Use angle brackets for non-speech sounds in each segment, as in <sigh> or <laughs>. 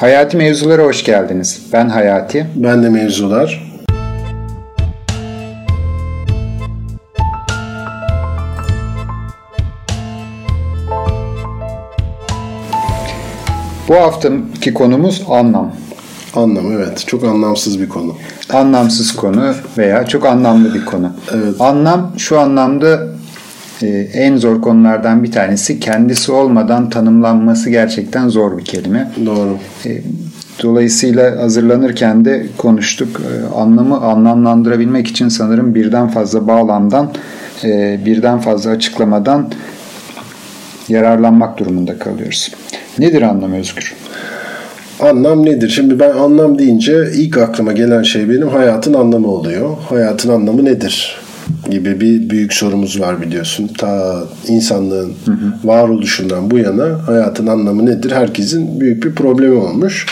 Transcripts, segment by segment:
Hayati Mevzulara hoş geldiniz. Ben Hayati. Ben de Mevzular. Bu haftaki konumuz anlam. Anlam evet. Çok anlamsız bir konu. Anlamsız konu veya çok anlamlı bir konu. Evet. Anlam şu anlamda en zor konulardan bir tanesi. Kendisi olmadan tanımlanması gerçekten zor bir kelime. Doğru. E, Dolayısıyla hazırlanırken de konuştuk. E, Anlamı anlamlandırabilmek için sanırım birden fazla bağlamdan, e, birden fazla açıklamadan yararlanmak durumunda kalıyoruz. Nedir anlam Özgür? Anlam nedir? Şimdi ben anlam deyince ilk aklıma gelen şey benim hayatın anlamı oluyor. Hayatın anlamı nedir? Gibi bir büyük sorumuz var biliyorsun. Ta insanlığın varoluşundan bu yana hayatın anlamı nedir? Herkesin büyük bir problemi olmuş.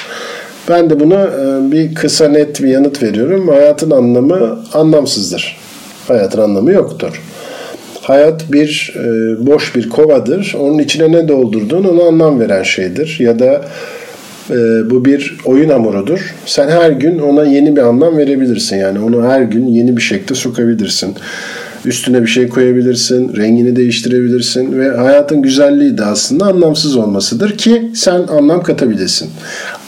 Ben de buna e, bir kısa net bir yanıt veriyorum. Hayatın anlamı anlamsızdır. Hayatın anlamı yoktur. Hayat bir e, boş bir kovadır. Onun içine ne doldurduğun ona anlam veren şeydir. Ya da e, bu bir oyun hamurudur. Sen her gün ona yeni bir anlam verebilirsin. Yani onu her gün yeni bir şekilde sokabilirsin. Üstüne bir şey koyabilirsin, rengini değiştirebilirsin ve hayatın güzelliği de aslında anlamsız olmasıdır ki sen anlam katabilesin.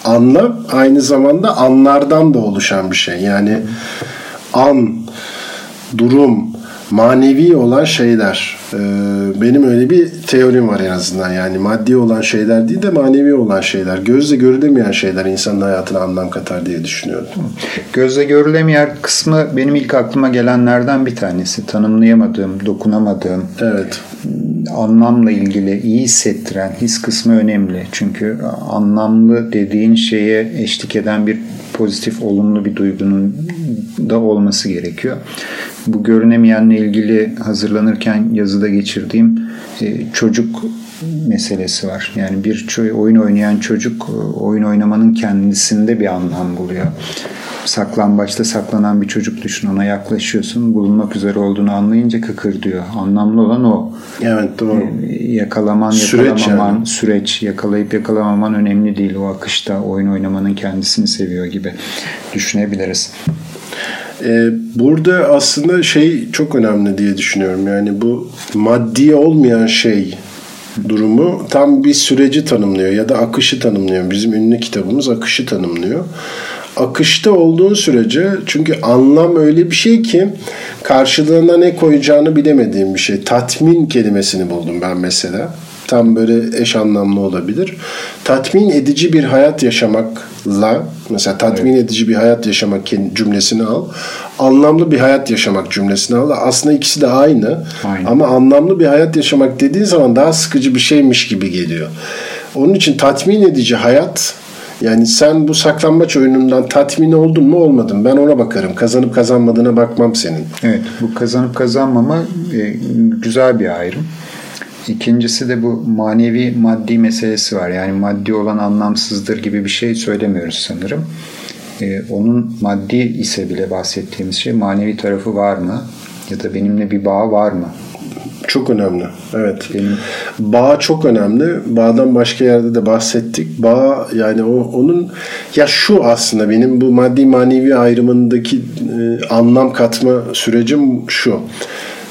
Anlam aynı zamanda anlardan da oluşan bir şey. Yani an, durum, manevi olan şeyler. Ee, benim öyle bir teorim var en azından. Yani maddi olan şeyler değil de manevi olan şeyler. Gözle görülemeyen şeyler insanın hayatına anlam katar diye düşünüyorum. Gözle görülemeyen kısmı benim ilk aklıma gelenlerden bir tanesi. Tanımlayamadığım, dokunamadığım, Evet. Anlamla ilgili iyi hissettiren his kısmı önemli. Çünkü anlamlı dediğin şeye eşlik eden bir pozitif, olumlu bir duygunun da olması gerekiyor. Bu görünemeyenle ilgili hazırlanırken yazıda geçirdiğim e, çocuk meselesi var. Yani bir oyun oynayan çocuk e, oyun oynamanın kendisinde bir anlam buluyor. Saklambaçta saklanan bir çocuk düşün ona yaklaşıyorsun bulunmak üzere olduğunu anlayınca kıkır diyor. Anlamlı olan o. Evet doğru. Yakalaman, Süreç yakalamaman, yani. süreç, yakalayıp yakalamaman önemli değil. O akışta oyun oynamanın kendisini seviyor gibi düşünebiliriz. Ee, burada aslında şey çok önemli diye düşünüyorum. Yani bu maddi olmayan şey durumu tam bir süreci tanımlıyor ya da akışı tanımlıyor. Bizim ünlü kitabımız akışı tanımlıyor. Akışta olduğun sürece çünkü anlam öyle bir şey ki karşılığına ne koyacağını bilemediğim bir şey. Tatmin kelimesini buldum ben mesela. Tam böyle eş anlamlı olabilir. Tatmin edici bir hayat yaşamakla mesela tatmin edici bir hayat yaşamak cümlesini al. Anlamlı bir hayat yaşamak cümlesini al. Aslında ikisi de aynı. Aynı. Ama anlamlı bir hayat yaşamak dediğin zaman daha sıkıcı bir şeymiş gibi geliyor. Onun için tatmin edici hayat yani sen bu saklambaç oyunundan tatmin oldun mu olmadın ben ona bakarım. Kazanıp kazanmadığına bakmam senin. Evet, bu kazanıp kazanmama e, güzel bir ayrım. İkincisi de bu manevi maddi meselesi var. Yani maddi olan anlamsızdır gibi bir şey söylemiyoruz sanırım. E, onun maddi ise bile bahsettiğimiz şey manevi tarafı var mı? Ya da benimle bir bağ var mı? Çok önemli. Evet. Benim Bağ çok önemli. Bağdan başka yerde de bahsettik. Bağ yani o onun ya şu aslında benim bu maddi manevi ayrımındaki e, anlam katma sürecim şu.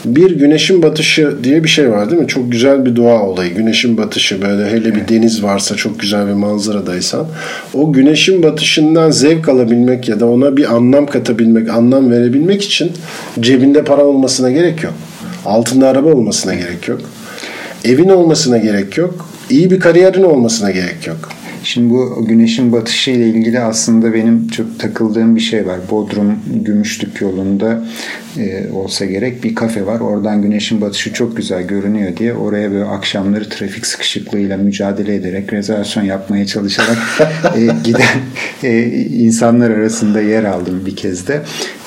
Bir güneşin batışı diye bir şey var değil mi? Çok güzel bir doğa olayı. Güneşin batışı böyle hele bir deniz varsa çok güzel bir manzaradaysan o güneşin batışından zevk alabilmek ya da ona bir anlam katabilmek, anlam verebilmek için cebinde para olmasına gerek yok. Altında araba olmasına gerek yok. Evin olmasına gerek yok. İyi bir kariyerin olmasına gerek yok. Şimdi bu güneşin batışı ile ilgili aslında benim çok takıldığım bir şey var. Bodrum Gümüşlük yolunda e, olsa gerek bir kafe var. Oradan güneşin batışı çok güzel görünüyor diye oraya böyle akşamları trafik sıkışıklığıyla mücadele ederek rezervasyon yapmaya çalışarak e, <laughs> giden e, insanlar arasında yer aldım bir kez de.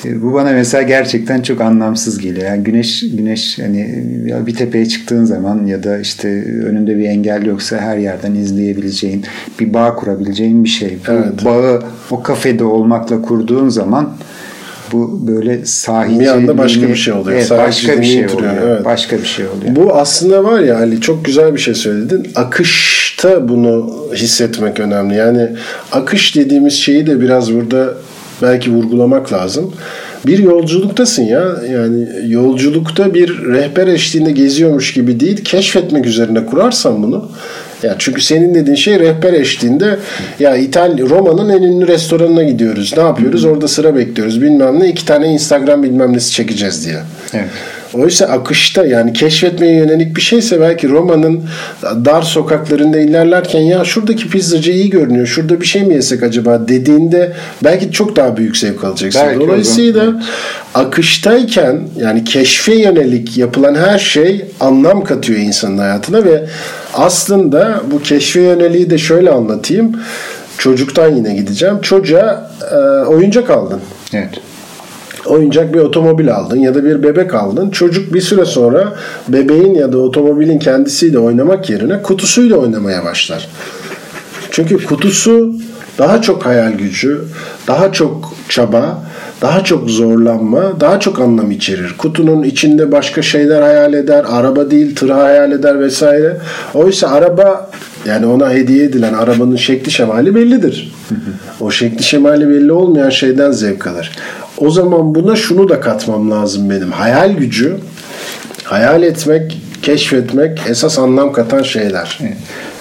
E, bu bana mesela gerçekten çok anlamsız geliyor. Yani güneş güneş hani bir tepeye çıktığın zaman ya da işte önünde bir engel yoksa her yerden izleyebileceğin bir bağ kurabileceğin bir şey. Bu Evet. bağı o kafede olmakla kurduğun zaman bu böyle sahici Bir anda başka bir şey oluyor. Evet, Sahici başka bir şey oluyor. evet. Başka bir şey oluyor. Bu aslında var ya Ali çok güzel bir şey söyledin. Akış akışta bunu hissetmek önemli. Yani akış dediğimiz şeyi de biraz burada belki vurgulamak lazım. Bir yolculuktasın ya. Yani yolculukta bir rehber eşliğinde geziyormuş gibi değil, keşfetmek üzerine kurarsan bunu ya çünkü senin dediğin şey rehber eşliğinde ya İtalya Roma'nın en ünlü restoranına gidiyoruz. Ne yapıyoruz? Orada sıra bekliyoruz. Bilmem ne iki tane Instagram bilmem nesi çekeceğiz diye. Evet. Oysa akışta yani keşfetmeye yönelik bir şeyse belki Roma'nın dar sokaklarında ilerlerken ya şuradaki pizzacı iyi görünüyor. Şurada bir şey mi yesek acaba dediğinde belki çok daha büyük zevk alacaksın. Belki Dolayısıyla evet. akıştayken yani keşfe yönelik yapılan her şey anlam katıyor insanın hayatına ve aslında bu keşfe yöneliği de şöyle anlatayım. Çocuktan yine gideceğim. Çocuğa e, oyuncak aldın. Evet oyuncak bir otomobil aldın ya da bir bebek aldın. Çocuk bir süre sonra bebeğin ya da otomobilin kendisiyle oynamak yerine kutusuyla oynamaya başlar. Çünkü kutusu daha çok hayal gücü, daha çok çaba, daha çok zorlanma, daha çok anlam içerir. Kutunun içinde başka şeyler hayal eder, araba değil tır hayal eder vesaire. Oysa araba yani ona hediye edilen arabanın şekli şemali bellidir. o şekli şemali belli olmayan şeyden zevk alır. O zaman buna şunu da katmam lazım benim. Hayal gücü, hayal etmek, keşfetmek esas anlam katan şeyler.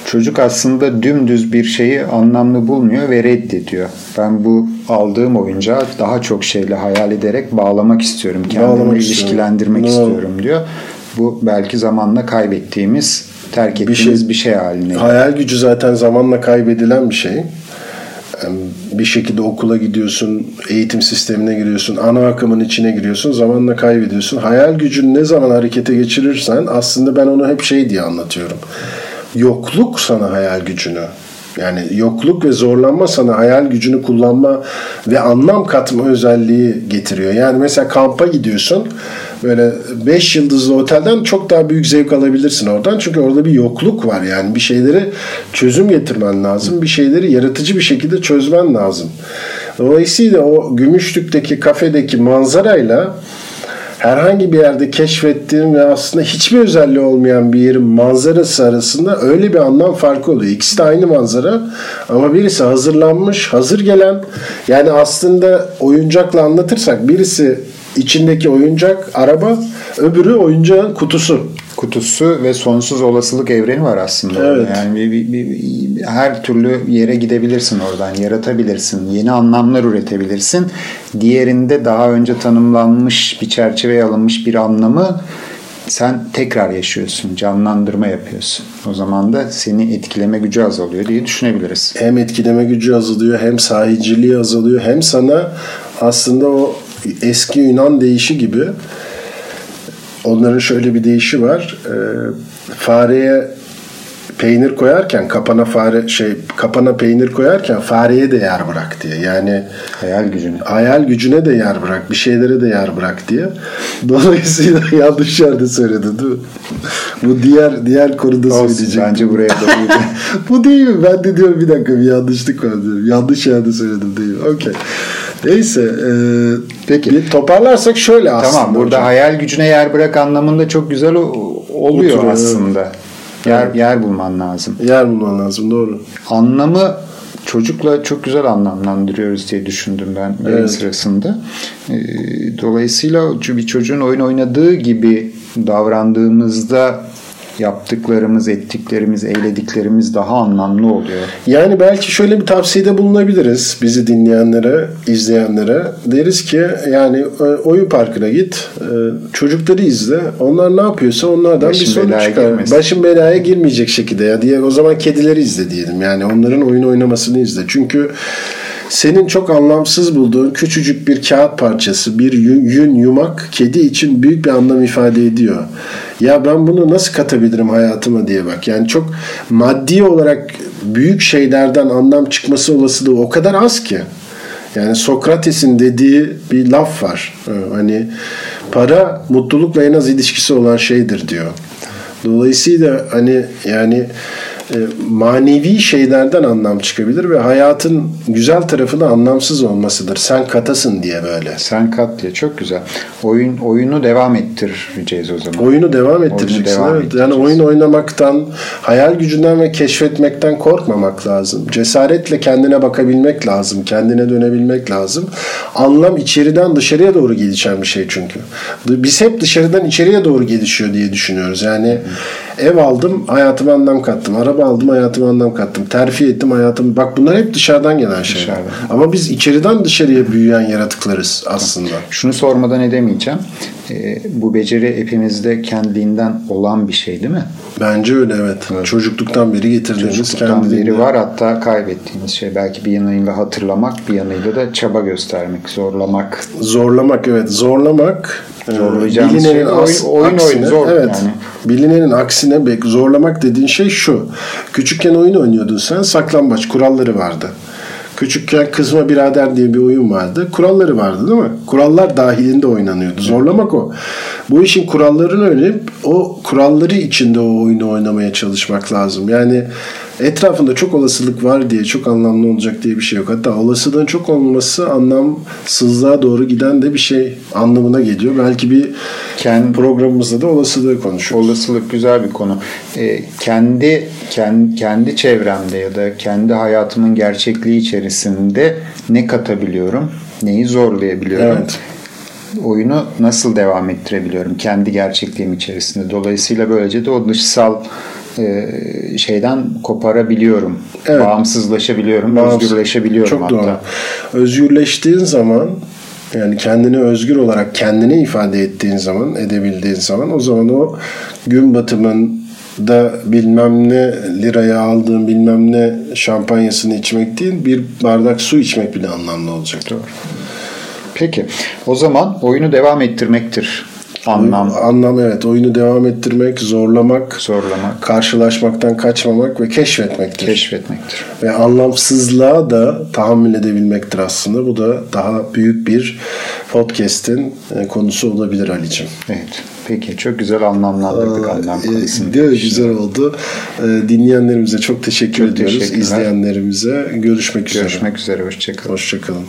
Çocuk aslında dümdüz bir şeyi anlamlı bulmuyor ve reddediyor. Ben bu aldığım oyuncağı daha çok şeyle hayal ederek bağlamak istiyorum. Kendimi bağlamak ilişkilendirmek istiyorum. istiyorum diyor. Bu belki zamanla kaybettiğimiz, terk ettiğimiz bir şey, bir şey haline. Hayal gücü zaten zamanla kaybedilen bir şey bir şekilde okula gidiyorsun, eğitim sistemine giriyorsun, ana akımın içine giriyorsun, zamanla kaybediyorsun. Hayal gücünü ne zaman harekete geçirirsen aslında ben onu hep şey diye anlatıyorum. Yokluk sana hayal gücünü yani yokluk ve zorlanma sana hayal gücünü kullanma ve anlam katma özelliği getiriyor. Yani mesela kampa gidiyorsun. Böyle 5 yıldızlı otelden çok daha büyük zevk alabilirsin oradan. Çünkü orada bir yokluk var. Yani bir şeyleri çözüm getirmen lazım. Bir şeyleri yaratıcı bir şekilde çözmen lazım. Dolayısıyla o Gümüşlük'teki kafedeki manzarayla herhangi bir yerde keşfettiğim ve aslında hiçbir özelliği olmayan bir yerin manzarası arasında öyle bir anlam farkı oluyor. İkisi de aynı manzara ama birisi hazırlanmış, hazır gelen yani aslında oyuncakla anlatırsak birisi içindeki oyuncak araba, öbürü oyuncağın kutusu kutusu ve sonsuz olasılık evreni var aslında. Evet. Yani bir, bir, bir, her türlü yere gidebilirsin oradan, yaratabilirsin, yeni anlamlar üretebilirsin. Diğerinde daha önce tanımlanmış bir çerçeveye alınmış bir anlamı sen tekrar yaşıyorsun, canlandırma yapıyorsun. O zaman da seni etkileme gücü azalıyor diye düşünebiliriz. Hem etkileme gücü azalıyor, hem sahiciliği azalıyor, hem sana aslında o eski Yunan deyişi gibi onların şöyle bir deyişi var. E, fareye peynir koyarken kapana fare şey kapana peynir koyarken fareye de yer bırak diye. Yani hayal gücüne. Hayal gücüne de yer bırak. Bir şeylere de yer bırak diye. Dolayısıyla <laughs> yanlış yerde söyledi değil mi? Bu diğer diğer konuda Olsun, söyleyecek. Bence buraya doğruydu. <laughs> Bu değil mi? Ben de diyorum bir dakika bir yanlışlık var diyorum. Yanlış yerde söyledim değil mi? Okey. Neyse. E, Peki. Bir toparlarsak şöyle aslında. Tamam burada hocam. hayal gücüne yer bırak anlamında çok güzel oluyor Oturuyor. aslında. Yer, yer bulman lazım. Yer bulman lazım doğru. Anlamı çocukla çok güzel anlamlandırıyoruz diye düşündüm ben evet. sırasında. Ee, dolayısıyla bir çocuğun oyun oynadığı gibi davrandığımızda yaptıklarımız, ettiklerimiz, eylediklerimiz daha anlamlı oluyor. Yani belki şöyle bir tavsiyede bulunabiliriz bizi dinleyenlere, izleyenlere. Deriz ki yani e, oyun parkına git, e, çocukları izle. Onlar ne yapıyorsa onlardan Başın bir sonuç çıkar. Girmesin. Başın belaya girmeyecek şekilde ya diye o zaman kedileri izle diyelim. Yani onların oyun oynamasını izle. Çünkü senin çok anlamsız bulduğun küçücük bir kağıt parçası, bir yün, yumak kedi için büyük bir anlam ifade ediyor. Ya ben bunu nasıl katabilirim hayatıma diye bak. Yani çok maddi olarak büyük şeylerden anlam çıkması olasılığı o kadar az ki. Yani Sokrates'in dediği bir laf var. Ee, hani para mutlulukla en az ilişkisi olan şeydir diyor. Dolayısıyla hani yani manevi şeylerden anlam çıkabilir ve hayatın güzel tarafı da anlamsız olmasıdır. Sen katasın diye böyle. Sen kat diye çok güzel. Oyun oyunu devam ettireceğiz o zaman. Oyunu devam ettireceksin. devam evet. Yani oyun oynamaktan, hayal gücünden ve keşfetmekten korkmamak lazım. Cesaretle kendine bakabilmek lazım. Kendine dönebilmek lazım. Anlam içeriden dışarıya doğru gelişen bir şey çünkü. Biz hep dışarıdan içeriye doğru gelişiyor diye düşünüyoruz. Yani ev aldım, hayatıma anlam kattım. Araba aldım, hayatıma anlam kattım. Terfi ettim, hayatım. Bak bunlar hep dışarıdan gelen şeyler. Dışarıdan. Ama biz içeriden dışarıya büyüyen yaratıklarız aslında. Şunu sormadan edemeyeceğim. Ee, bu beceri hepimizde kendiliğinden olan bir şey değil mi? Bence öyle evet. Çocukluktan beri getirdiğimiz Çocukluktan beri kendiliğinden- var hatta kaybettiğimiz şey. Belki bir yanıyla hatırlamak, bir yanıyla da çaba göstermek, zorlamak. Zorlamak evet. Zorlamak e, Zorlayacağımız şey oyun- oyun oyun, zor evet, yani. Bilinenin aksine bek- zorlamak dediğin şey şu. Küçükken oyun oynuyordun sen. Saklambaç kuralları vardı. Küçükken kızma birader diye bir oyun vardı. Kuralları vardı değil mi? Kurallar dahilinde oynanıyordu. Zorlamak o. Bu işin kurallarını öğrenip o kuralları içinde o oyunu oynamaya çalışmak lazım. Yani etrafında çok olasılık var diye çok anlamlı olacak diye bir şey yok. Hatta olasılığın çok olması anlamsızlığa doğru giden de bir şey anlamına geliyor. Belki bir Kendi programımızda da olasılığı konuşuyoruz. olasılık güzel bir konu. Ee, kendi, kendi kendi çevremde ya da kendi hayatımın gerçekliği içerisinde ne katabiliyorum, neyi zorlayabiliyorum? Evet. Oyunu nasıl devam ettirebiliyorum kendi gerçekliğim içerisinde. Dolayısıyla böylece de o dışsal e, şeyden koparabiliyorum. Evet. Bağımsızlaşabiliyorum, Bağımsız- özgürleşebiliyorum Çok hatta. doğru. Özgürleştiğin zaman yani kendini özgür olarak kendine ifade ettiğin zaman, edebildiğin zaman o zaman o gün batımın da bilmem ne liraya aldığın bilmem ne şampanyasını içmek değil bir bardak su içmek bile anlamlı olacak. Doğru. Peki. O zaman oyunu devam ettirmektir. Anlam, Anlam evet oyunu devam ettirmek, zorlamak, zorlamak, karşılaşmaktan kaçmamak ve keşfetmektir. keşfetmektir. Ve anlamsızlığa da tahammül edebilmektir aslında. Bu da daha büyük bir podcast'in e, konusu olabilir Ali'cim. Evet. Peki. Çok güzel anlamlandırdık anlam Ee, konusunu. Değil mi? Güzel oldu. Ee, Dinleyenlerimize çok teşekkür Çok ediyoruz. İzleyenlerimize görüşmek üzere. Görüşmek üzere. Hoşçakalın. Hoşçakalın.